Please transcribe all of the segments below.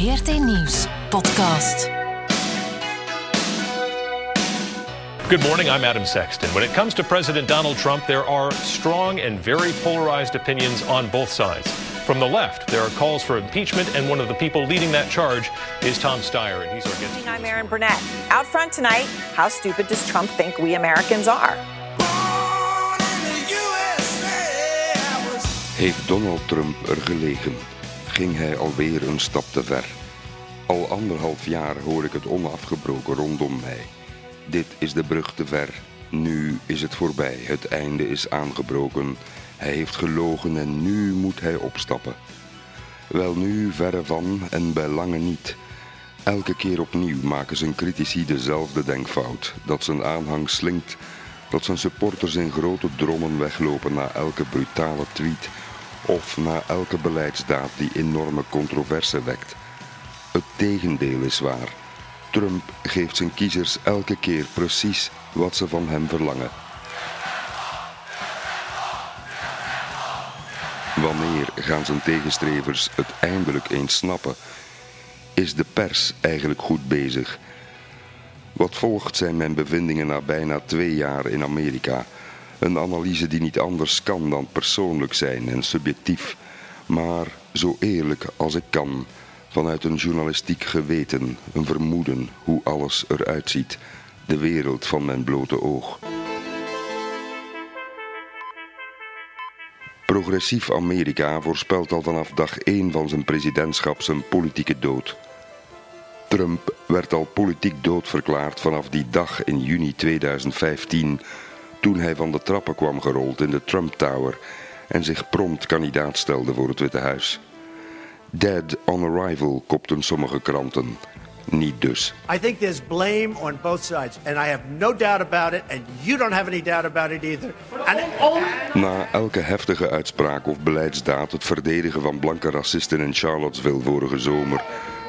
VRT Nieuws podcast. Good morning, I'm Adam Sexton. When it comes to President Donald Trump, there are strong and very polarized opinions on both sides. From the left, there are calls for impeachment, and one of the people leading that charge is Tom Steyer, and he's our guest. I'm Aaron Burnett. Out front tonight, how stupid does Trump think we Americans are? Heeft Donald Trump er gelegen? Ging hij alweer een stap te ver? Al anderhalf jaar hoor ik het onafgebroken rondom mij. Dit is de brug te ver. Nu is het voorbij. Het einde is aangebroken. Hij heeft gelogen en nu moet hij opstappen. Wel nu verre van en bij lange niet. Elke keer opnieuw maken zijn critici dezelfde denkfout. Dat zijn aanhang slinkt. Dat zijn supporters in grote drommen weglopen na elke brutale tweet of na elke beleidsdaad die enorme controverse wekt. Het tegendeel is waar. Trump geeft zijn kiezers elke keer precies wat ze van hem verlangen. Wanneer gaan zijn tegenstrevers het eindelijk eens snappen? Is de pers eigenlijk goed bezig? Wat volgt zijn mijn bevindingen na bijna twee jaar in Amerika. Een analyse die niet anders kan dan persoonlijk zijn en subjectief, maar zo eerlijk als ik kan, vanuit een journalistiek geweten, een vermoeden hoe alles eruit ziet, de wereld van mijn blote oog. Progressief Amerika voorspelt al vanaf dag 1 van zijn presidentschap zijn politieke dood. Trump werd al politiek doodverklaard vanaf die dag in juni 2015 toen hij van de trappen kwam gerold in de Trump Tower en zich prompt kandidaat stelde voor het Witte Huis. Dead on arrival kopten sommige kranten. Niet dus. I think there's blame on both sides, and I have no doubt about it, and you don't have any doubt about it either. Na elke heftige uitspraak of beleidsdaad, het verdedigen van blanke racisten in Charlottesville vorige zomer,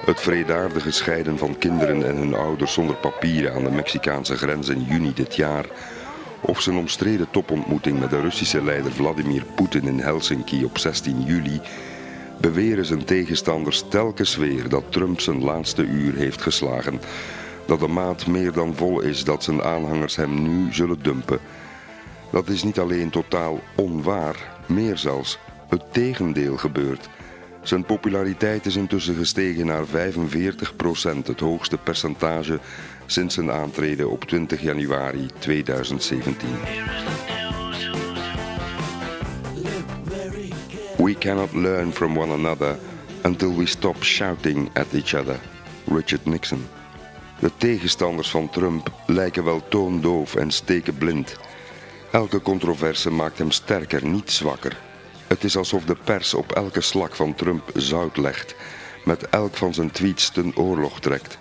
het vredaardige scheiden van kinderen en hun ouders zonder papieren aan de Mexicaanse grens in juni dit jaar, of zijn omstreden topontmoeting met de Russische leider Vladimir Poetin in Helsinki op 16 juli, beweren zijn tegenstanders telkens weer dat Trump zijn laatste uur heeft geslagen. Dat de maat meer dan vol is dat zijn aanhangers hem nu zullen dumpen. Dat is niet alleen totaal onwaar, meer zelfs, het tegendeel gebeurt. Zijn populariteit is intussen gestegen naar 45% het hoogste percentage sinds zijn aantreden op 20 januari 2017. We cannot learn from one another until we stop shouting at each other. Richard Nixon. De tegenstanders van Trump lijken wel toondoof en steken blind. Elke controverse maakt hem sterker, niet zwakker. Het is alsof de pers op elke slag van Trump zout legt, met elk van zijn tweets ten oorlog trekt.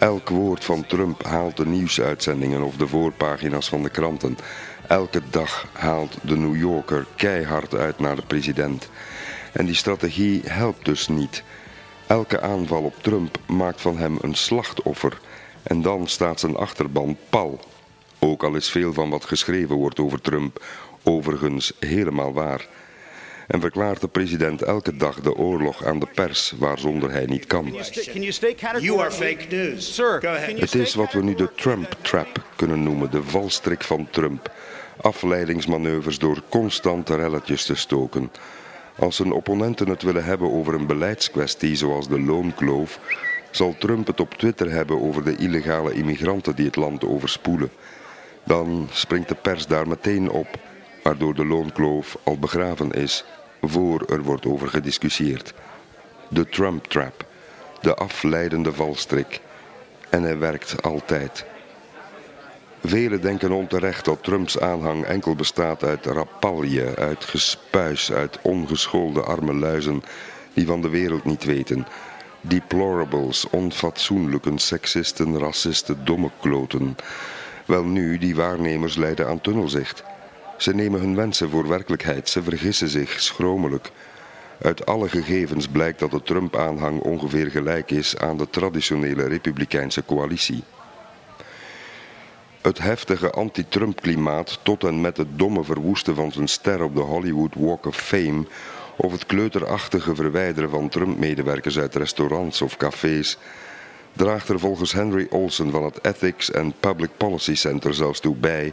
Elk woord van Trump haalt de nieuwsuitzendingen of de voorpagina's van de kranten. Elke dag haalt de New Yorker keihard uit naar de president. En die strategie helpt dus niet. Elke aanval op Trump maakt van hem een slachtoffer. En dan staat zijn achterban pal. Ook al is veel van wat geschreven wordt over Trump overigens helemaal waar en verklaart de president elke dag de oorlog aan de pers waarzonder hij niet kan. you are fake news. Sir, Go ahead. Het is wat we nu de Trump Trap kunnen noemen, de valstrik van Trump. Afleidingsmanoeuvres door constante relletjes te stoken. Als zijn opponenten het willen hebben over een beleidskwestie zoals de loonkloof, zal Trump het op Twitter hebben over de illegale immigranten die het land overspoelen. Dan springt de pers daar meteen op, waardoor de loonkloof al begraven is voor er wordt over gediscussieerd. De Trump Trap, de afleidende valstrik. En hij werkt altijd. Velen denken onterecht dat Trumps aanhang enkel bestaat uit rapalje, uit gespuis, uit ongeschoolde arme luizen die van de wereld niet weten. Deplorables, onfatsoenlijke seksisten, racisten, domme kloten. Wel nu, die waarnemers leiden aan tunnelzicht. Ze nemen hun wensen voor werkelijkheid, ze vergissen zich schromelijk. Uit alle gegevens blijkt dat de Trump-aanhang ongeveer gelijk is aan de traditionele republikeinse coalitie. Het heftige anti-Trump-klimaat tot en met het domme verwoesten van zijn ster op de Hollywood Walk of Fame of het kleuterachtige verwijderen van Trump-medewerkers uit restaurants of cafés draagt er volgens Henry Olsen van het Ethics and Public Policy Center zelfs toe bij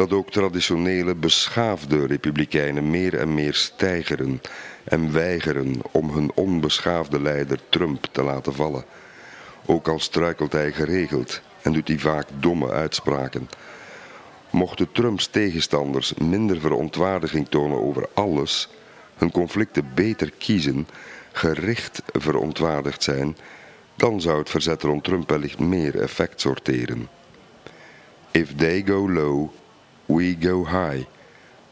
dat ook traditionele beschaafde republikeinen meer en meer stijgeren en weigeren om hun onbeschaafde leider Trump te laten vallen. Ook al struikelt hij geregeld en doet hij vaak domme uitspraken. Mochten Trumps tegenstanders minder verontwaardiging tonen over alles, hun conflicten beter kiezen, gericht verontwaardigd zijn, dan zou het verzet rond Trump wellicht meer effect sorteren. If they go low, we go high.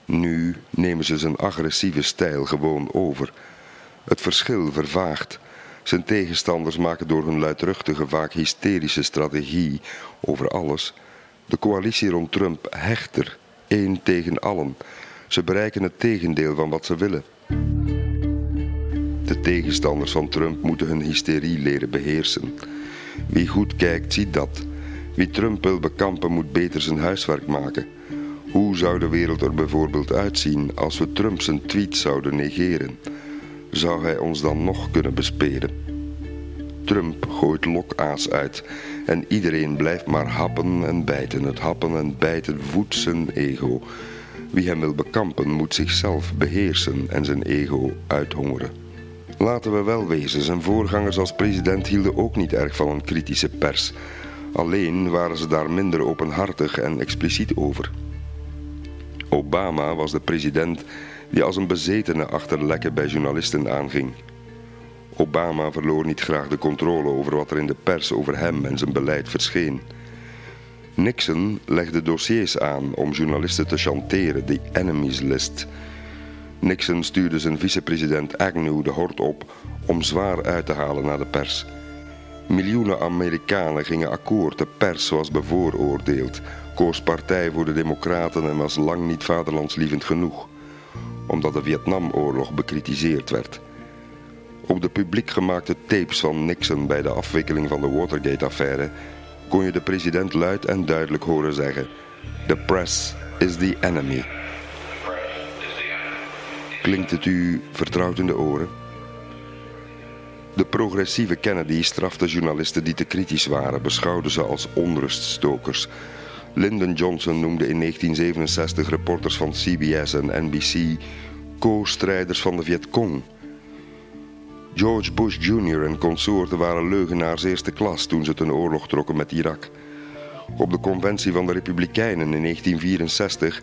Nu nemen ze zijn agressieve stijl gewoon over. Het verschil vervaagt. Zijn tegenstanders maken door hun luidruchtige, vaak hysterische strategie over alles de coalitie rond Trump hechter, één tegen allen. Ze bereiken het tegendeel van wat ze willen. De tegenstanders van Trump moeten hun hysterie leren beheersen. Wie goed kijkt, ziet dat. Wie Trump wil bekampen, moet beter zijn huiswerk maken. Hoe zou de wereld er bijvoorbeeld uitzien als we Trump zijn tweet zouden negeren? Zou hij ons dan nog kunnen bespelen? Trump gooit lokaas uit en iedereen blijft maar happen en bijten. Het happen en bijten voedt zijn ego. Wie hem wil bekampen moet zichzelf beheersen en zijn ego uithongeren. Laten we wel wezen, zijn voorgangers als president hielden ook niet erg van een kritische pers. Alleen waren ze daar minder openhartig en expliciet over. Obama was de president die als een bezetene achter lekken bij journalisten aanging. Obama verloor niet graag de controle over wat er in de pers over hem en zijn beleid verscheen. Nixon legde dossiers aan om journalisten te chanteren, de enemies list. Nixon stuurde zijn vicepresident Agnew de hort op om zwaar uit te halen naar de pers. Miljoenen Amerikanen gingen akkoord, de pers was bevooroordeeld, koos partij voor de Democraten en was lang niet vaderlandslievend genoeg, omdat de Vietnamoorlog bekritiseerd werd. Op de publiek gemaakte tapes van Nixon bij de afwikkeling van de Watergate-affaire kon je de president luid en duidelijk horen zeggen: The press is the enemy. Klinkt het u vertrouwd in de oren? De progressieve Kennedy strafte journalisten die te kritisch waren, beschouwde ze als onruststokers. Lyndon Johnson noemde in 1967 reporters van CBS en NBC co-strijders van de Vietcong. George Bush Jr. en consorten waren leugenaars eerste klas toen ze ten oorlog trokken met Irak. Op de conventie van de Republikeinen in 1964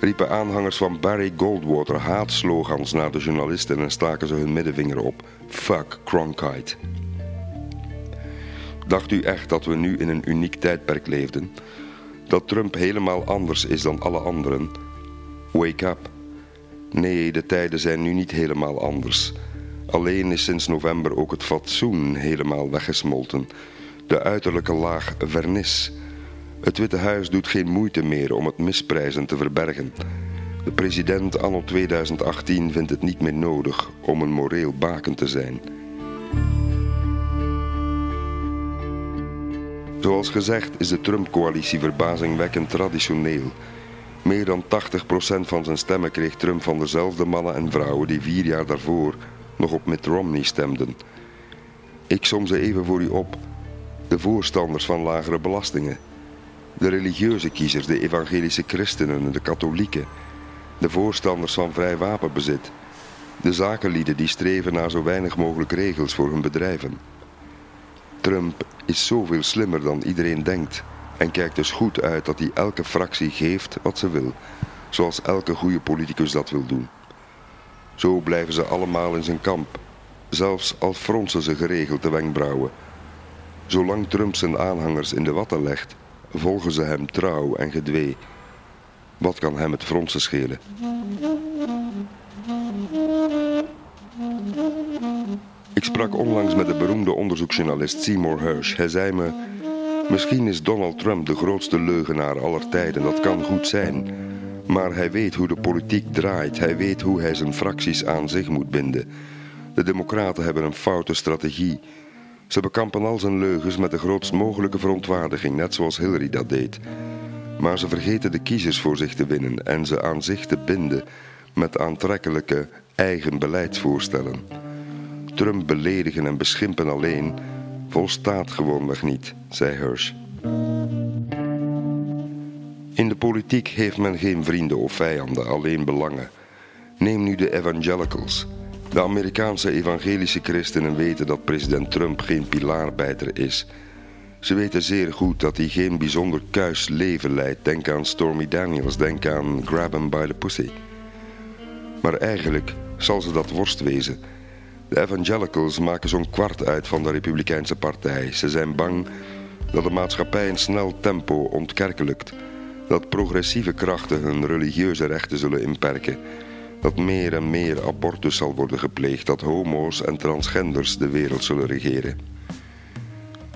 riepen aanhangers van Barry Goldwater haatslogans naar de journalisten en staken ze hun middenvinger op. Fuck Cronkite. Dacht u echt dat we nu in een uniek tijdperk leefden? Dat Trump helemaal anders is dan alle anderen? Wake up. Nee, de tijden zijn nu niet helemaal anders. Alleen is sinds november ook het fatsoen helemaal weggesmolten. De uiterlijke laag vernis. Het Witte Huis doet geen moeite meer om het misprijzen te verbergen. De president anno 2018 vindt het niet meer nodig om een moreel baken te zijn. Zoals gezegd is de Trump-coalitie verbazingwekkend traditioneel. Meer dan 80% van zijn stemmen kreeg Trump van dezelfde mannen en vrouwen die vier jaar daarvoor nog op Mitt Romney stemden. Ik som ze even voor u op. De voorstanders van lagere belastingen. De religieuze kiezers, de evangelische christenen, de katholieken. De voorstanders van vrij wapenbezit. De zakenlieden die streven naar zo weinig mogelijk regels voor hun bedrijven. Trump is zoveel slimmer dan iedereen denkt en kijkt dus goed uit dat hij elke fractie geeft wat ze wil, zoals elke goede politicus dat wil doen. Zo blijven ze allemaal in zijn kamp, zelfs al fronsen ze geregeld de wenkbrauwen. Zolang Trump zijn aanhangers in de watten legt, volgen ze hem trouw en gedwee. Wat kan hem het fronsen schelen? Sprak onlangs met de beroemde onderzoeksjournalist Seymour Hersh. Hij zei me: Misschien is Donald Trump de grootste leugenaar aller tijden. Dat kan goed zijn. Maar hij weet hoe de politiek draait. Hij weet hoe hij zijn fracties aan zich moet binden. De Democraten hebben een foute strategie. Ze bekampen al zijn leugens met de grootst mogelijke verontwaardiging, net zoals Hillary dat deed. Maar ze vergeten de kiezers voor zich te winnen en ze aan zich te binden met aantrekkelijke eigen beleidsvoorstellen. Trump beledigen en beschimpen alleen volstaat gewoonweg niet, zei Hirsch. In de politiek heeft men geen vrienden of vijanden, alleen belangen. Neem nu de evangelicals. De Amerikaanse evangelische christenen weten dat president Trump geen pilaarbijter is. Ze weten zeer goed dat hij geen bijzonder kuis leven leidt. Denk aan Stormy Daniels, denk aan Grab Him by the Pussy. Maar eigenlijk zal ze dat worst wezen. De evangelicals maken zo'n kwart uit van de Republikeinse partij. Ze zijn bang dat de maatschappij in snel tempo ontkerkelijkt. Dat progressieve krachten hun religieuze rechten zullen inperken. Dat meer en meer abortus zal worden gepleegd. Dat homo's en transgenders de wereld zullen regeren.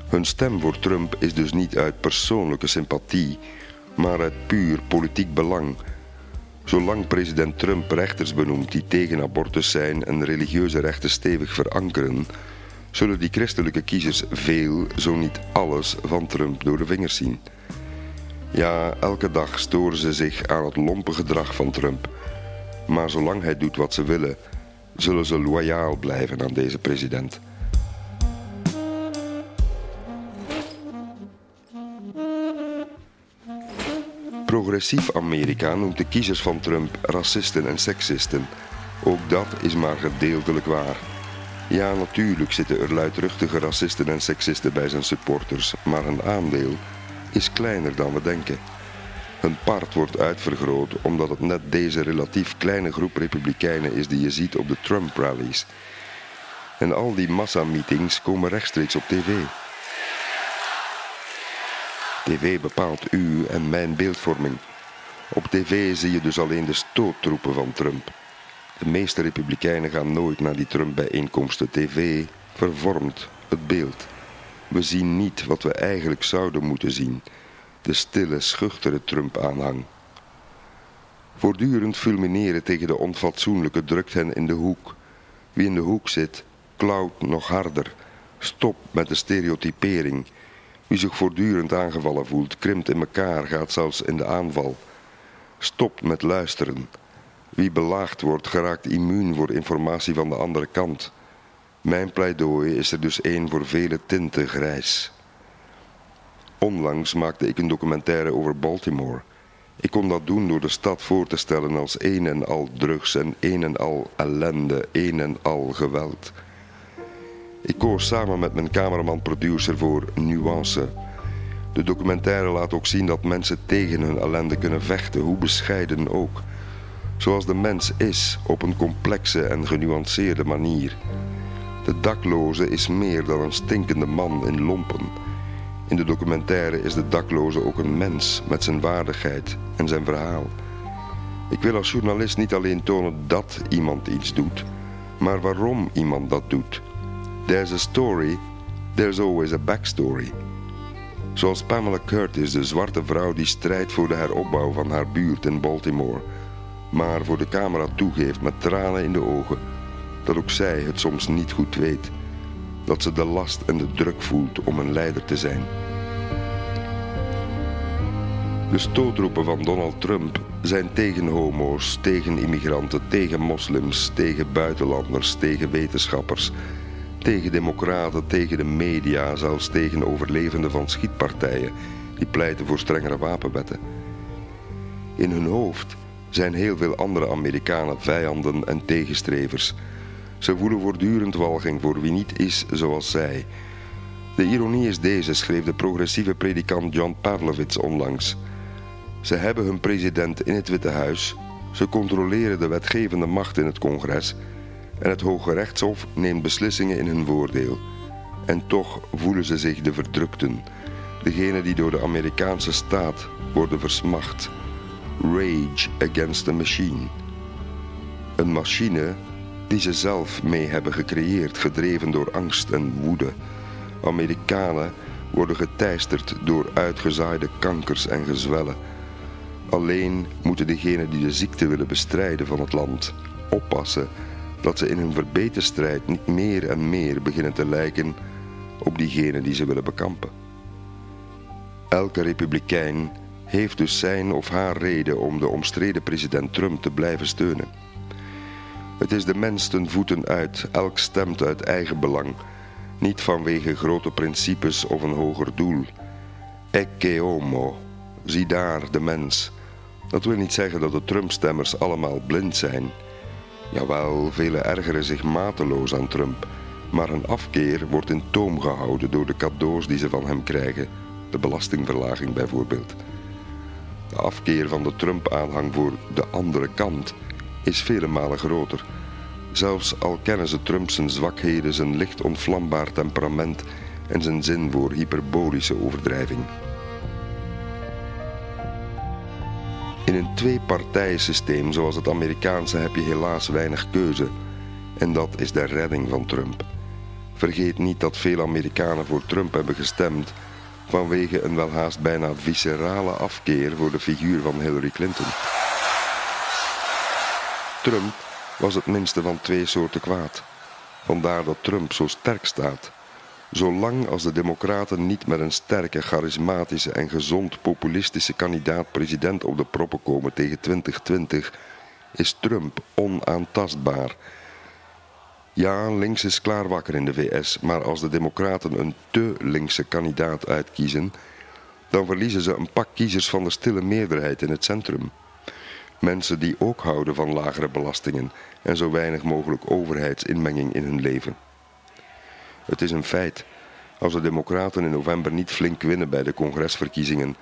Hun stem voor Trump is dus niet uit persoonlijke sympathie, maar uit puur politiek belang Zolang president Trump rechters benoemt die tegen abortus zijn en religieuze rechten stevig verankeren, zullen die christelijke kiezers veel, zo niet alles, van Trump door de vingers zien. Ja, elke dag storen ze zich aan het lompe gedrag van Trump. Maar zolang hij doet wat ze willen, zullen ze loyaal blijven aan deze president. Progressief Amerika noemt de kiezers van Trump racisten en seksisten. Ook dat is maar gedeeltelijk waar. Ja, natuurlijk zitten er luidruchtige racisten en seksisten bij zijn supporters, maar hun aandeel is kleiner dan we denken. Hun part wordt uitvergroot omdat het net deze relatief kleine groep republikeinen is die je ziet op de Trump-rallies. En al die massameetings komen rechtstreeks op tv. TV bepaalt u en mijn beeldvorming. Op tv zie je dus alleen de stoottroepen van Trump. De meeste republikeinen gaan nooit naar die Trump-bijeenkomsten. TV vervormt het beeld. We zien niet wat we eigenlijk zouden moeten zien. De stille, schuchtere Trump-aanhang. Voortdurend fulmineren tegen de onfatsoenlijke drukt hen in de hoek. Wie in de hoek zit, klauwt nog harder. Stop met de stereotypering. Wie zich voortdurend aangevallen voelt, krimpt in elkaar, gaat zelfs in de aanval. Stop met luisteren. Wie belaagd wordt, geraakt immuun voor informatie van de andere kant. Mijn pleidooi is er dus één voor vele tinten grijs. Onlangs maakte ik een documentaire over Baltimore. Ik kon dat doen door de stad voor te stellen als een en al drugs en een en al ellende, een en al geweld. Ik koos samen met mijn cameraman-producer voor nuance. De documentaire laat ook zien dat mensen tegen hun ellende kunnen vechten, hoe bescheiden ook. Zoals de mens is, op een complexe en genuanceerde manier. De dakloze is meer dan een stinkende man in lompen. In de documentaire is de dakloze ook een mens met zijn waardigheid en zijn verhaal. Ik wil als journalist niet alleen tonen dat iemand iets doet, maar waarom iemand dat doet. There's a story, there's always a backstory. Zoals Pamela Curtis, de zwarte vrouw die strijdt voor de heropbouw van haar buurt in Baltimore, maar voor de camera toegeeft met tranen in de ogen dat ook zij het soms niet goed weet, dat ze de last en de druk voelt om een leider te zijn. De stootroepen van Donald Trump zijn tegen homo's, tegen immigranten, tegen moslims, tegen buitenlanders, tegen wetenschappers tegen democraten, tegen de media, zelfs tegen overlevenden van schietpartijen die pleiten voor strengere wapenwetten. In hun hoofd zijn heel veel andere Amerikanen vijanden en tegenstrevers. Ze voelen voortdurend walging voor wie niet is zoals zij. De ironie is deze, schreef de progressieve predikant John Pavlovitz onlangs. Ze hebben hun president in het Witte Huis, ze controleren de wetgevende macht in het congres en het Hoge Rechtshof neemt beslissingen in hun voordeel. En toch voelen ze zich de verdrukten, degenen die door de Amerikaanse staat worden versmacht. Rage against the machine. Een machine die ze zelf mee hebben gecreëerd, gedreven door angst en woede. Amerikanen worden geteisterd door uitgezaaide kankers en gezwellen. Alleen moeten degenen die de ziekte willen bestrijden van het land oppassen dat ze in hun verbeterstrijd niet meer en meer beginnen te lijken op diegenen die ze willen bekampen. Elke republikein heeft dus zijn of haar reden om de omstreden president Trump te blijven steunen. Het is de mens ten voeten uit, elk stemt uit eigen belang, niet vanwege grote principes of een hoger doel. Ecce homo, zie daar de mens. Dat wil niet zeggen dat de Trump-stemmers allemaal blind zijn. Jawel, velen ergeren zich mateloos aan Trump, maar een afkeer wordt in toom gehouden door de cadeaus die ze van hem krijgen, de belastingverlaging bijvoorbeeld. De afkeer van de Trump-aanhang voor de andere kant is vele malen groter. Zelfs al kennen ze Trump zijn zwakheden, zijn licht ontvlambaar temperament en zijn zin voor hyperbolische overdrijving. In een twee-partijensysteem zoals het Amerikaanse heb je helaas weinig keuze. En dat is de redding van Trump. Vergeet niet dat veel Amerikanen voor Trump hebben gestemd vanwege een welhaast bijna viscerale afkeer voor de figuur van Hillary Clinton. Trump was het minste van twee soorten kwaad. Vandaar dat Trump zo sterk staat. Zolang als de Democraten niet met een sterke, charismatische en gezond populistische kandidaat-president op de proppen komen tegen 2020, is Trump onaantastbaar. Ja, links is klaar wakker in de VS, maar als de Democraten een te linkse kandidaat uitkiezen, dan verliezen ze een pak kiezers van de stille meerderheid in het centrum. Mensen die ook houden van lagere belastingen en zo weinig mogelijk overheidsinmenging in hun leven. Het is een feit. Als de Democraten in november niet flink winnen bij de congresverkiezingen,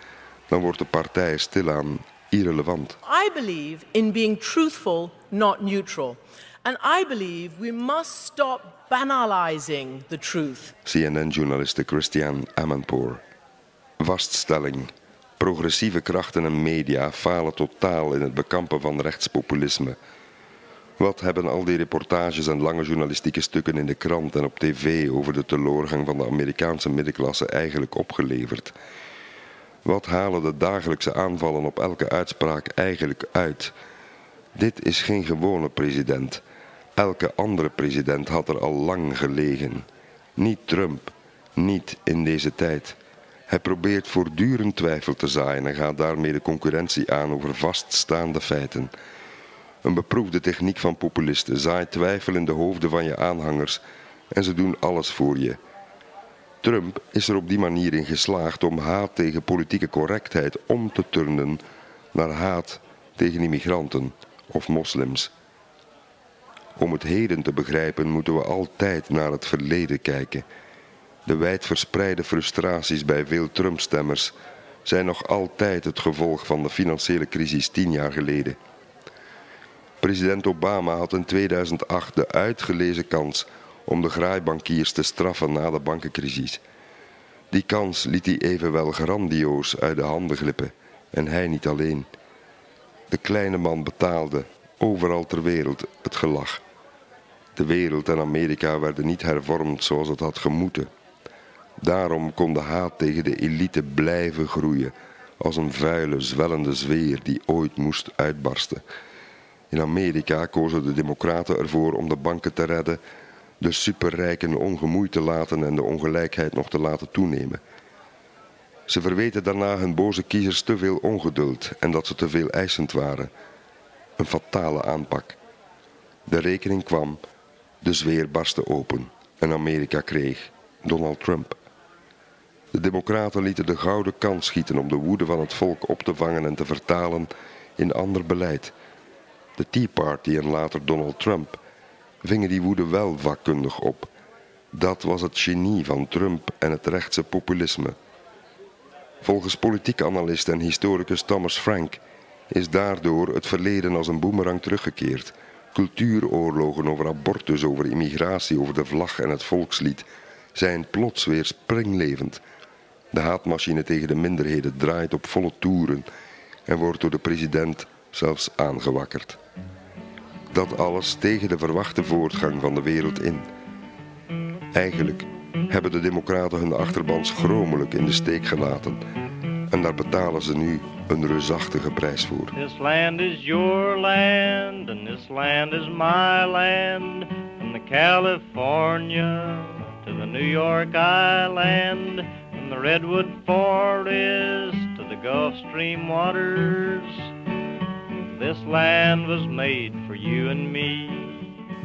dan wordt de partij stilaan irrelevant. I believe in being truthful, not neutral. And I believe we must stop banalizing the truth. CNN-journaliste Christiane Amanpour. Vaststelling. Progressieve krachten en media falen totaal in het bekampen van rechtspopulisme. Wat hebben al die reportages en lange journalistieke stukken in de krant en op tv over de teleurgang van de Amerikaanse middenklasse eigenlijk opgeleverd? Wat halen de dagelijkse aanvallen op elke uitspraak eigenlijk uit? Dit is geen gewone president. Elke andere president had er al lang gelegen. Niet Trump, niet in deze tijd. Hij probeert voortdurend twijfel te zaaien en gaat daarmee de concurrentie aan over vaststaande feiten. Een beproefde techniek van populisten zaait twijfel in de hoofden van je aanhangers en ze doen alles voor je. Trump is er op die manier in geslaagd om haat tegen politieke correctheid om te turnen naar haat tegen immigranten of moslims. Om het heden te begrijpen moeten we altijd naar het verleden kijken. De wijdverspreide frustraties bij veel Trump-stemmers zijn nog altijd het gevolg van de financiële crisis tien jaar geleden. President Obama had in 2008 de uitgelezen kans om de graaibankiers te straffen na de bankencrisis. Die kans liet hij evenwel grandioos uit de handen glippen en hij niet alleen. De kleine man betaalde, overal ter wereld, het gelach. De wereld en Amerika werden niet hervormd zoals het had gemoeten. Daarom kon de haat tegen de elite blijven groeien, als een vuile, zwellende zweer die ooit moest uitbarsten. In Amerika kozen de democraten ervoor om de banken te redden, de superrijken ongemoeid te laten en de ongelijkheid nog te laten toenemen. Ze verweten daarna hun boze kiezers te veel ongeduld en dat ze te veel eisend waren. Een fatale aanpak. De rekening kwam, de zweer barstte open en Amerika kreeg Donald Trump. De democraten lieten de gouden kans schieten om de woede van het volk op te vangen en te vertalen in ander beleid de Tea Party en later Donald Trump, vingen die woede wel vakkundig op. Dat was het genie van Trump en het rechtse populisme. Volgens politiek analist en historicus Thomas Frank is daardoor het verleden als een boemerang teruggekeerd. Cultuuroorlogen over abortus, over immigratie, over de vlag en het volkslied zijn plots weer springlevend. De haatmachine tegen de minderheden draait op volle toeren en wordt door de president zelfs aangewakkerd. Dat alles tegen de verwachte voortgang van de wereld in. Eigenlijk hebben de democraten hun achterban schromelijk in de steek gelaten. En daar betalen ze nu een reusachtige prijs voor. This land is your land and this land is my land. From the California to the New York Island. From the Redwood Forest to the Gulf Stream waters. This land was made for you and me.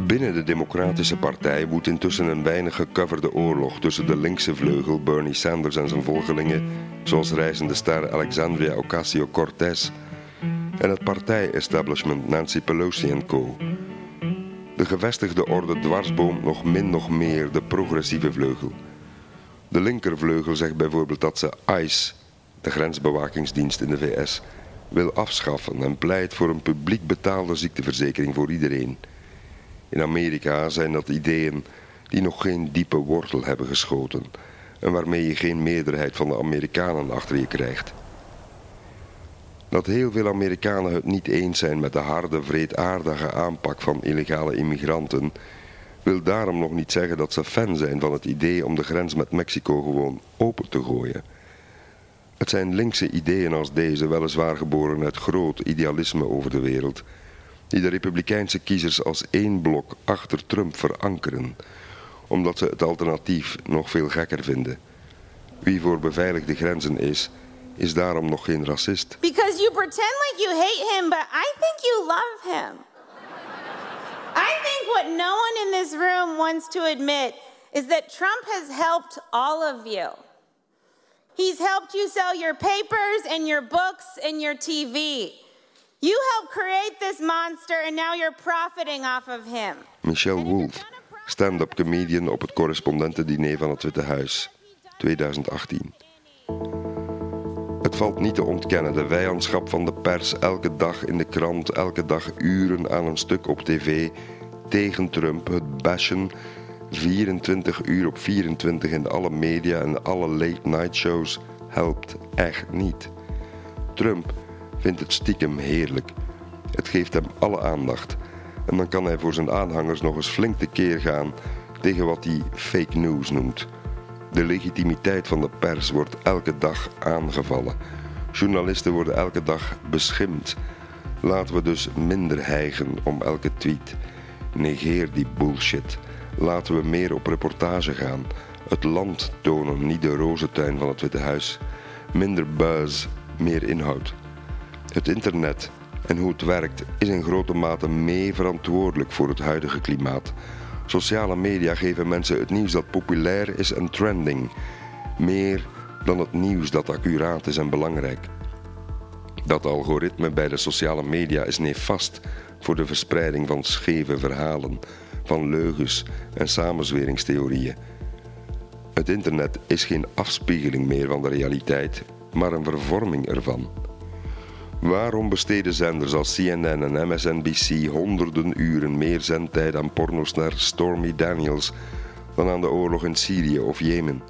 Binnen de Democratische Partij woedt intussen een weinig gecoverde oorlog tussen de linkse vleugel Bernie Sanders en zijn volgelingen, zoals reizende ster Alexandria Ocasio-Cortez, en het partij-establishment Nancy Pelosi en co. De gevestigde orde dwarsboomt nog min nog meer de progressieve vleugel. De linkervleugel zegt bijvoorbeeld dat ze ICE, de grensbewakingsdienst in de VS, wil afschaffen en pleit voor een publiek betaalde ziekteverzekering voor iedereen. In Amerika zijn dat ideeën die nog geen diepe wortel hebben geschoten en waarmee je geen meerderheid van de Amerikanen achter je krijgt. Dat heel veel Amerikanen het niet eens zijn met de harde, vreedaardige aanpak van illegale immigranten, wil daarom nog niet zeggen dat ze fan zijn van het idee om de grens met Mexico gewoon open te gooien. Het zijn linkse ideeën als deze, weliswaar geboren uit groot idealisme over de wereld, die de republikeinse kiezers als één blok achter Trump verankeren, omdat ze het alternatief nog veel gekker vinden. Wie voor beveiligde grenzen is, is daarom nog geen racist. Because you pretend like you hate him, but I think you love him. I think what no one in this room wants to admit is that Trump has helped all of you. He's helped you sell your papers and your books and your TV. You helped create this monster and now you're profiting off of him. Michelle Wolf, stand-up comedian op het correspondentendiner van het Witte Huis, 2018. Het valt niet te ontkennen, de vijandschap van de pers elke dag in de krant, elke dag uren aan een stuk op tv tegen Trump, het bashen 24 uur op 24 in alle media en alle late night shows helpt echt niet. Trump vindt het stiekem heerlijk. Het geeft hem alle aandacht. En dan kan hij voor zijn aanhangers nog eens flink tekeer gaan tegen wat hij fake news noemt. De legitimiteit van de pers wordt elke dag aangevallen. Journalisten worden elke dag beschimd. Laten we dus minder hijgen om elke tweet. Negeer die bullshit. Laten we meer op reportage gaan. Het land tonen, niet de rozentuin van het Witte Huis. Minder buzz, meer inhoud. Het internet en hoe het werkt is in grote mate mee verantwoordelijk voor het huidige klimaat. Sociale media geven mensen het nieuws dat populair is en trending. Meer dan het nieuws dat accuraat is en belangrijk. Dat algoritme bij de sociale media is nefast voor de verspreiding van scheve verhalen, van leugens en samenzweringstheorieën. Het internet is geen afspiegeling meer van de realiteit, maar een vervorming ervan. Waarom besteden zenders als CNN en MSNBC honderden uren meer zendtijd aan pornostar Stormy Daniels dan aan de oorlog in Syrië of Jemen?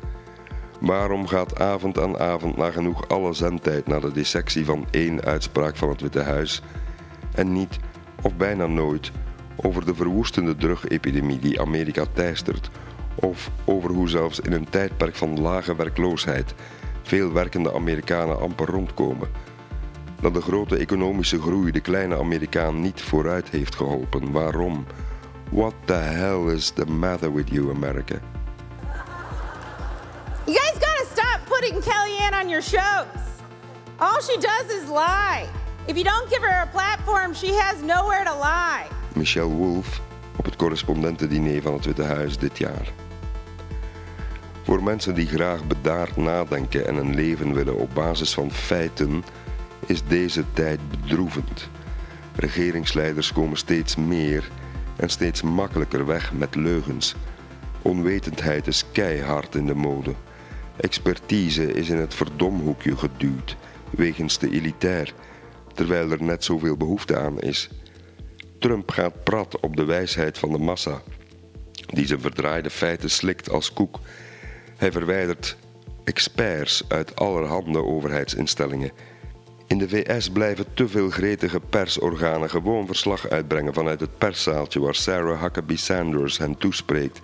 Waarom gaat avond aan avond nagenoeg alle zendtijd naar de dissectie van één uitspraak van het Witte Huis en niet, of bijna nooit, over de verwoestende drugepidemie die Amerika teistert of over hoe zelfs in een tijdperk van lage werkloosheid veel werkende Amerikanen amper rondkomen? dat de grote economische groei de kleine Amerikaan niet vooruit heeft geholpen. Waarom? What the hell is the matter with you, America? You guys gotta stop putting Kellyanne on your shows. All she does is lie. If you don't give her a platform, she has nowhere to lie. Michelle Wolf op het correspondentendiner van het Witte Huis dit jaar. Voor mensen die graag bedaard nadenken en een leven willen op basis van feiten is deze tijd bedroevend. Regeringsleiders komen steeds meer en steeds makkelijker weg met leugens. Onwetendheid is keihard in de mode. Expertise is in het verdomhoekje geduwd, wegens te elitair, terwijl er net zoveel behoefte aan is. Trump gaat prat op de wijsheid van de massa, die zijn verdraaide feiten slikt als koek. Hij verwijdert experts uit allerhande overheidsinstellingen in de VS blijven te veel gretige persorganen gewoon verslag uitbrengen vanuit het perszaaltje waar Sarah Huckabee Sanders hen toespreekt,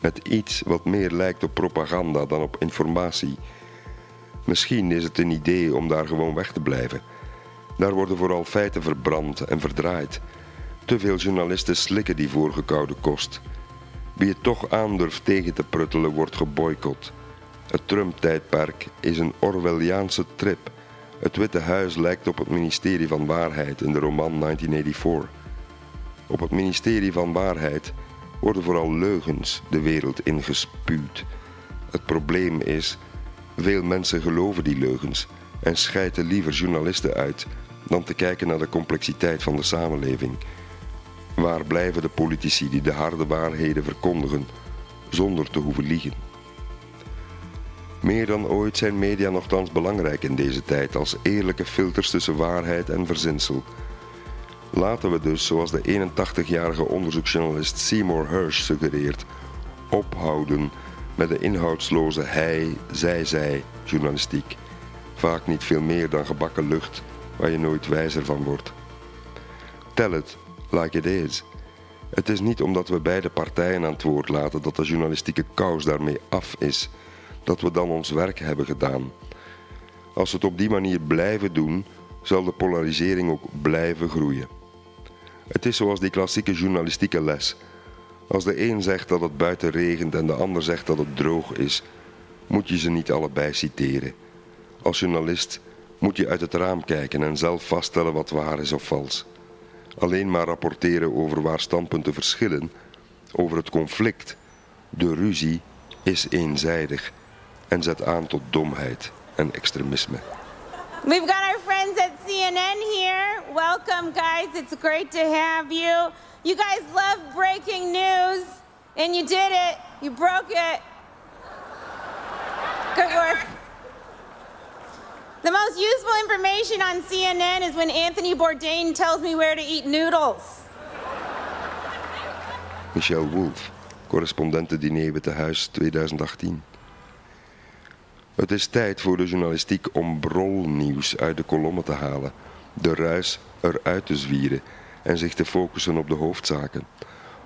met iets wat meer lijkt op propaganda dan op informatie. Misschien is het een idee om daar gewoon weg te blijven. Daar worden vooral feiten verbrand en verdraaid. Te veel journalisten slikken die voorgekoude kost. Wie het toch aandurft tegen te pruttelen, wordt geboycott. Het Trump-tijdperk is een Orwelliaanse trip het Witte Huis lijkt op het ministerie van Waarheid in de roman 1984. Op het ministerie van Waarheid worden vooral leugens de wereld ingespuwd. Het probleem is, veel mensen geloven die leugens en schijten liever journalisten uit dan te kijken naar de complexiteit van de samenleving. Waar blijven de politici die de harde waarheden verkondigen zonder te hoeven liegen? Meer dan ooit zijn media nogthans belangrijk in deze tijd als eerlijke filters tussen waarheid en verzinsel. Laten we dus, zoals de 81-jarige onderzoeksjournalist Seymour Hersh suggereert, ophouden met de inhoudsloze hij, zij, zij journalistiek. Vaak niet veel meer dan gebakken lucht waar je nooit wijzer van wordt. Tell it like it is. Het is niet omdat we beide partijen aan het woord laten dat de journalistieke kous daarmee af is, dat we dan ons werk hebben gedaan. Als we het op die manier blijven doen, zal de polarisering ook blijven groeien. Het is zoals die klassieke journalistieke les. Als de een zegt dat het buiten regent en de ander zegt dat het droog is, moet je ze niet allebei citeren. Als journalist moet je uit het raam kijken en zelf vaststellen wat waar is of vals. Alleen maar rapporteren over waar standpunten verschillen, over het conflict, de ruzie, is eenzijdig en zet aan tot domheid en extremisme. We've got our friends at CNN here. Welcome, guys. It's great to have you. You guys love breaking news, and you did it. You broke it. The most useful information on CNN is when Anthony Bourdain tells me where to eat noodles. Michelle Wolf, correspondentendiner Witte Huis 2018. Het is tijd voor de journalistiek om brolnieuws uit de kolommen te halen, de ruis eruit te zwieren en zich te focussen op de hoofdzaken.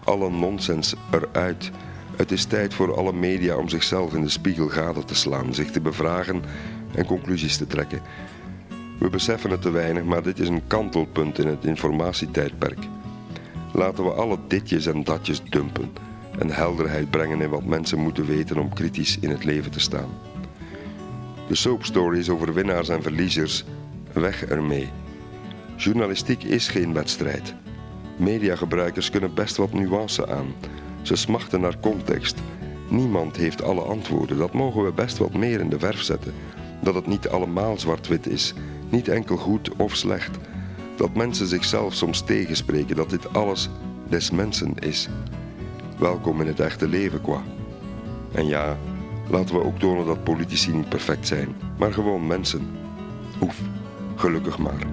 Alle nonsens eruit. Het is tijd voor alle media om zichzelf in de spiegel gade te slaan, zich te bevragen en conclusies te trekken. We beseffen het te weinig, maar dit is een kantelpunt in het informatietijdperk. Laten we alle ditjes en datjes dumpen en helderheid brengen in wat mensen moeten weten om kritisch in het leven te staan. De soapstories over winnaars en verliezers, weg ermee. Journalistiek is geen wedstrijd. Mediagebruikers kunnen best wat nuance aan. Ze smachten naar context. Niemand heeft alle antwoorden. Dat mogen we best wat meer in de verf zetten. Dat het niet allemaal zwart-wit is, niet enkel goed of slecht. Dat mensen zichzelf soms tegenspreken, dat dit alles des mensen is. Welkom in het echte leven, qua. En ja, laten we ook tonen dat politici niet perfect zijn, maar gewoon mensen. Oef, gelukkig maar.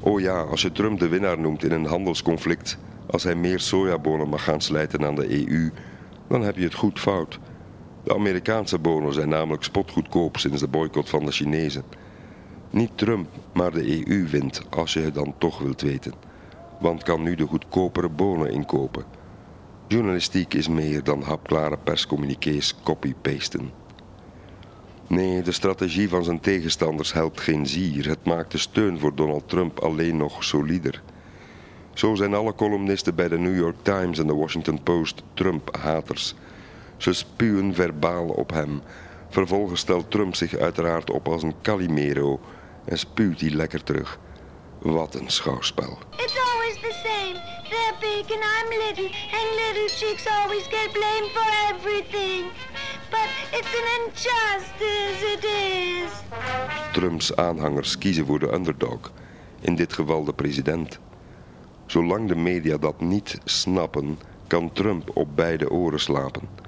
Oh ja, als je Trump de winnaar noemt in een handelsconflict, als hij meer sojabonen mag gaan slijten aan de EU, dan heb je het goed fout. De Amerikaanse bonen zijn namelijk spotgoedkoop sinds de boycott van de Chinezen. Niet Trump, maar de EU wint, als je het dan toch wilt weten. Want kan nu de goedkopere bonen inkopen. Journalistiek is meer dan hapklare perscommuniqués copy-pasten. Nee, de strategie van zijn tegenstanders helpt geen zier. Het maakt de steun voor Donald Trump alleen nog solider. Zo zijn alle columnisten bij de New York Times en de Washington Post Trump-haters. Ze spuwen verbaal op hem. Vervolgens stelt Trump zich uiteraard op als een Calimero en spuwt hij lekker terug. Wat een schouwspel. It's always the same. They're big and I'm little, and little chicks always get blamed for everything. But it's an injustice, it is. Trumps aanhangers kiezen voor de underdog, in dit geval de president. Zolang de media dat niet snappen, kan Trump op beide oren slapen.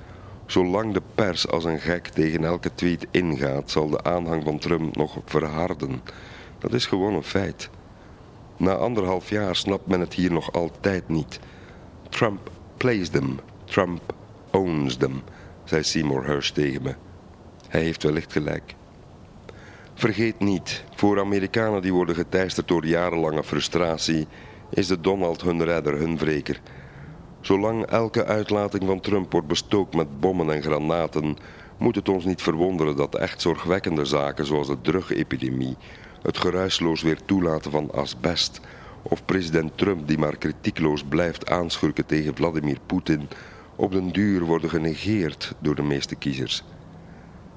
Zolang de pers als een gek tegen elke tweet ingaat, zal de aanhang van Trump nog verharden. Dat is gewoon een feit. Na anderhalf jaar snapt men het hier nog altijd niet. Trump plays them. Trump owns them, zei Seymour Hersh tegen me. Hij heeft wellicht gelijk. Vergeet niet, voor Amerikanen die worden geteisterd door jarenlange frustratie, is de Donald hun redder, hun wreker. Zolang elke uitlating van Trump wordt bestookt met bommen en granaten, moet het ons niet verwonderen dat echt zorgwekkende zaken zoals de drugepidemie, het geruisloos weer toelaten van asbest of president Trump die maar kritiekloos blijft aanschurken tegen Vladimir Poetin, op den duur worden genegeerd door de meeste kiezers.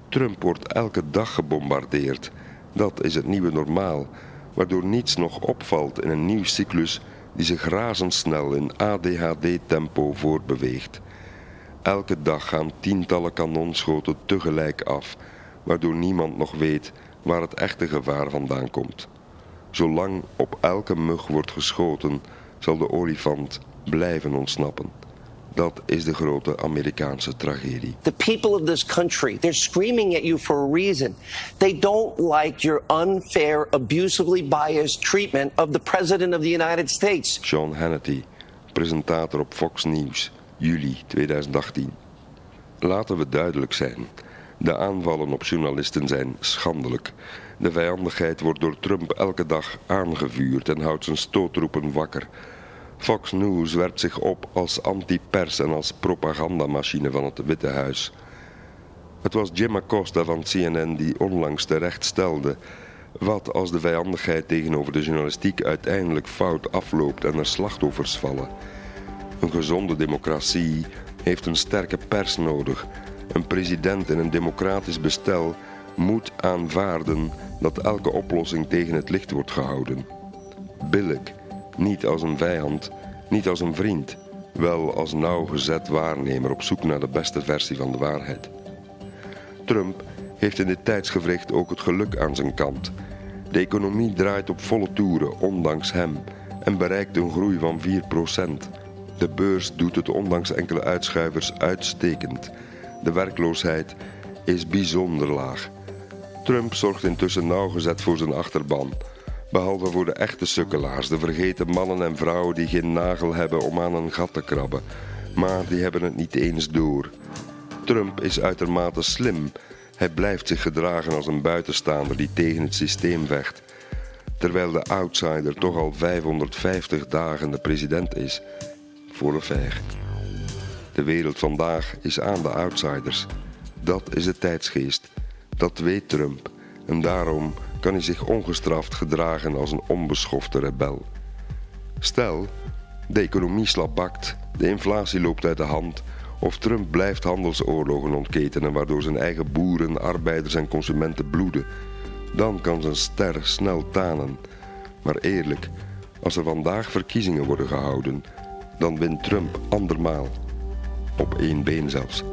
Trump wordt elke dag gebombardeerd. Dat is het nieuwe normaal. waardoor niets nog opvalt in een nieuw cyclus die zich razendsnel in ADHD-tempo voortbeweegt. Elke dag gaan tientallen kanonschoten tegelijk af, waardoor niemand nog weet waar het echte gevaar vandaan komt. Zolang op elke mug wordt geschoten, zal de olifant blijven ontsnappen. Dat is de grote Amerikaanse tragedie. The people of this country, they're screaming at you for a reason. They don't like your unfair, abusively biased treatment of the President of the United States. Sean Hannity, presentator op Fox News, juli 2018. Laten we duidelijk zijn. De aanvallen op journalisten zijn schandelijk. De vijandigheid wordt door Trump elke dag aangevuurd en houdt zijn stootroepen wakker. Fox News werpt zich op als anti-pers en als propagandamachine van het Witte Huis. Het was Jim Acosta van CNN die onlangs terecht stelde... wat als de vijandigheid tegenover de journalistiek uiteindelijk fout afloopt en er slachtoffers vallen. Een gezonde democratie heeft een sterke pers nodig. Een president in een democratisch bestel moet aanvaarden dat elke oplossing tegen het licht wordt gehouden. Billig niet als een vijand, niet als een vriend, wel als nauwgezet waarnemer op zoek naar de beste versie van de waarheid. Trump heeft in dit tijdsgevricht ook het geluk aan zijn kant. De economie draait op volle toeren, ondanks hem, en bereikt een groei van 4%. De beurs doet het ondanks enkele uitschuivers uitstekend. De werkloosheid is bijzonder laag. Trump zorgt intussen nauwgezet voor zijn achterban. Behalve voor de echte sukkelaars, de vergeten mannen en vrouwen die geen nagel hebben om aan een gat te krabben. Maar die hebben het niet eens door. Trump is uitermate slim. Hij blijft zich gedragen als een buitenstaander die tegen het systeem vecht. Terwijl de outsider toch al 550 dagen de president is. Voor een ver. De wereld vandaag is aan de outsiders. Dat is de tijdsgeest. Dat weet Trump. En daarom kan hij zich ongestraft gedragen als een onbeschofte rebel. Stel, de economie slapbakt, de inflatie loopt uit de hand of Trump blijft handelsoorlogen ontketenen waardoor zijn eigen boeren, arbeiders en consumenten bloeden, dan kan zijn ster snel tanen. Maar eerlijk, als er vandaag verkiezingen worden gehouden, dan wint Trump andermaal. Op één been zelfs.